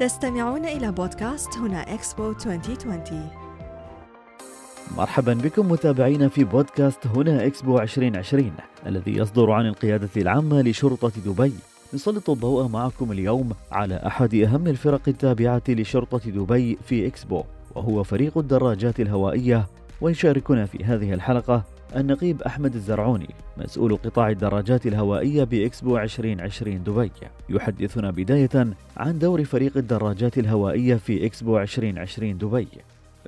تستمعون إلى بودكاست هنا إكسبو 2020 مرحبا بكم متابعينا في بودكاست هنا إكسبو 2020 الذي يصدر عن القيادة العامة لشرطة دبي. نسلط الضوء معكم اليوم على أحد أهم الفرق التابعة لشرطة دبي في إكسبو وهو فريق الدراجات الهوائية. ويشاركنا في هذه الحلقة النقيب أحمد الزرعوني مسؤول قطاع الدراجات الهوائية بإكسبو 2020 دبي. يحدثنا بداية عن دور فريق الدراجات الهوائية في إكسبو 2020 دبي.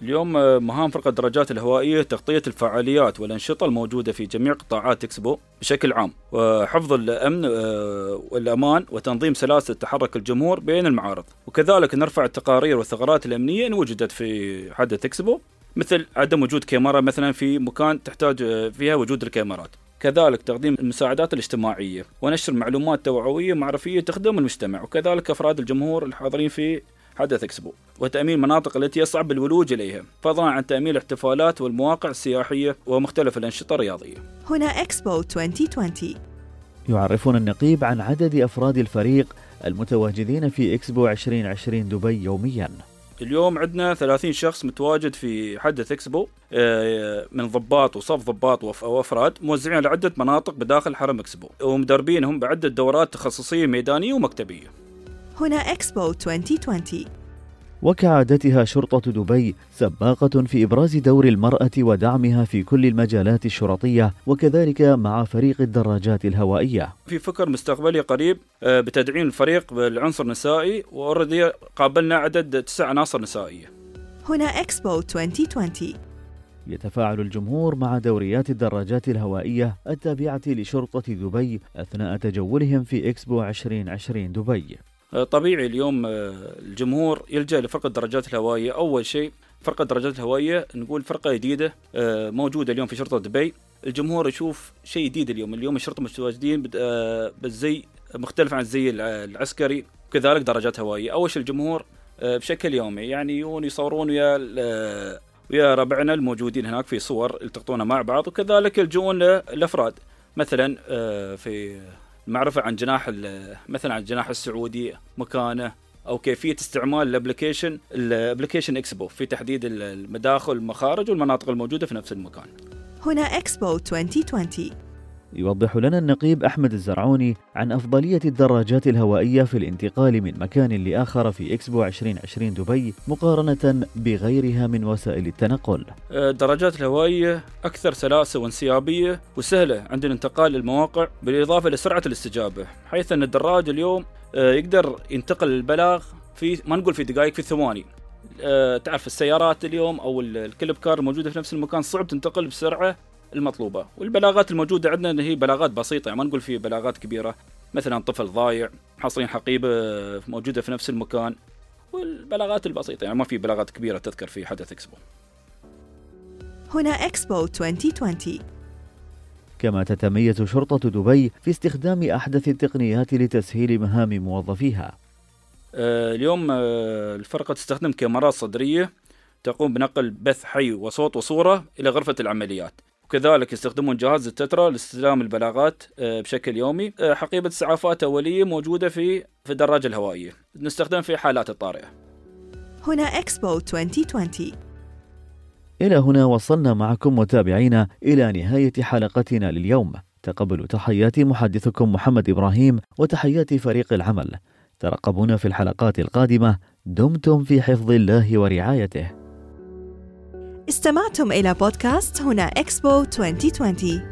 اليوم آه، مهام فرقة الدراجات الهوائية تغطية الفعاليات والأنشطة الموجودة في جميع قطاعات إكسبو بشكل عام. وحفظ الأمن آه، والأمان وتنظيم سلاسل تحرك الجمهور بين المعارض. وكذلك نرفع التقارير والثغرات الأمنية إن وجدت في حدث إكسبو. مثل عدم وجود كاميرا مثلا في مكان تحتاج آه، فيها وجود الكاميرات. كذلك تقديم المساعدات الاجتماعية ونشر معلومات توعوية معرفية تخدم المجتمع وكذلك أفراد الجمهور الحاضرين في حدث إكسبو وتأمين المناطق التي يصعب الولوج إليها فضلا عن تأمين الاحتفالات والمواقع السياحية ومختلف الأنشطة الرياضية. هنا إكسبو 2020 يعرفنا النقيب عن عدد أفراد الفريق المتواجدين في إكسبو 2020 دبي يومياً. اليوم عندنا 30 شخص متواجد في حدث إكسبو آه، من ضباط وصف ضباط وأفراد موزعين على عدة مناطق بداخل حرم إكسبو ومدربينهم بعدة دورات تخصصية ميدانية ومكتبية. هنا إكسبو 2020 وكعادتها شرطة دبي سباقة في إبراز دور المرأة ودعمها في كل المجالات الشرطية وكذلك مع فريق الدراجات الهوائية. في فكر مستقبلي قريب آه، بتدعيم الفريق بالعنصر النسائي وأوردي قابلنا عدد تسع عناصر نسائية. هنا إكسبو 2020 يتفاعل الجمهور مع دوريات الدراجات الهوائية التابعة لشرطة دبي أثناء تجولهم في إكسبو 2020 دبي. طبيعي اليوم آه، الجمهور يلجأ لفرقة الدراجات الهوائية. أول شيء فرقة الدراجات الهوائية نقول فرقة جديدة آه، موجودة اليوم في شرطة دبي. الجمهور يشوف شيء جديد اليوم. اليوم الشرطة متواجدين بالزي مختلف عن الزي العسكري. وكذلك دراجات هوائية. أول شيء الجمهور بشكل يومي يعني يجون يصورون ويا ويا ربعنا الموجودين هناك في صور يلتقطونها مع بعض. وكذلك يلجؤون للافراد مثلا في المعرفة عن جناح مثلا عن الجناح السعودي مكانه أو كيفية استعمال ال application ال application إكسبو في تحديد المداخل المخارج والمناطق الموجودة في نفس المكان. هنا إكسبو 2020 يوضح لنا النقيب أحمد الزرعوني عن أفضلية الدراجات الهوائية في الانتقال من مكان لآخر في إكسبو 2020 دبي مقارنة بغيرها من وسائل التنقل. الدراجات الهوائية أكثر سلاسة وانسيابية وسهلة عند الانتقال للمواقع بالإضافة لسرعة الاستجابة حيث أن الدراج اليوم آه، يقدر ينتقل البلاغ في ما نقول في دقائق في ثواني. آه، تعرف السيارات اليوم أو الكلب كار الموجودة في نفس المكان صعب تنتقل بسرعة المطلوبة. والبلاغات الموجودة عندنا هي بلاغات بسيطة يعني ما نقول في بلاغات كبيرة. مثلا طفل ضايع حاصرين حقيبة موجودة في نفس المكان. والبلاغات البسيطة يعني ما في بلاغات كبيرة تذكر في حدث إكسبو. هنا إكسبو 2020 كما تتميز شرطة دبي في استخدام أحدث التقنيات لتسهيل مهام موظفيها. آه، اليوم آه، الفرقة تستخدم كاميرات صدرية تقوم بنقل بث حي وصوت وصورة إلى غرفة العمليات. وكذلك يستخدمون جهاز التترا لاستلام البلاغات آه، بشكل يومي. آه، حقيبة اسعافات أولية موجودة في في الدراجة الهوائية. نستخدم في حالات الطارئة. هنا اكسبو 2020 إلى هنا وصلنا معكم متابعينا إلى نهاية حلقتنا لليوم. تقبلوا تحيات محدثكم محمد إبراهيم وتحيات فريق العمل. ترقبونا في الحلقات القادمة. دمتم في حفظ الله ورعايته. استمعتم إلى بودكاست هنا إكسبو 2020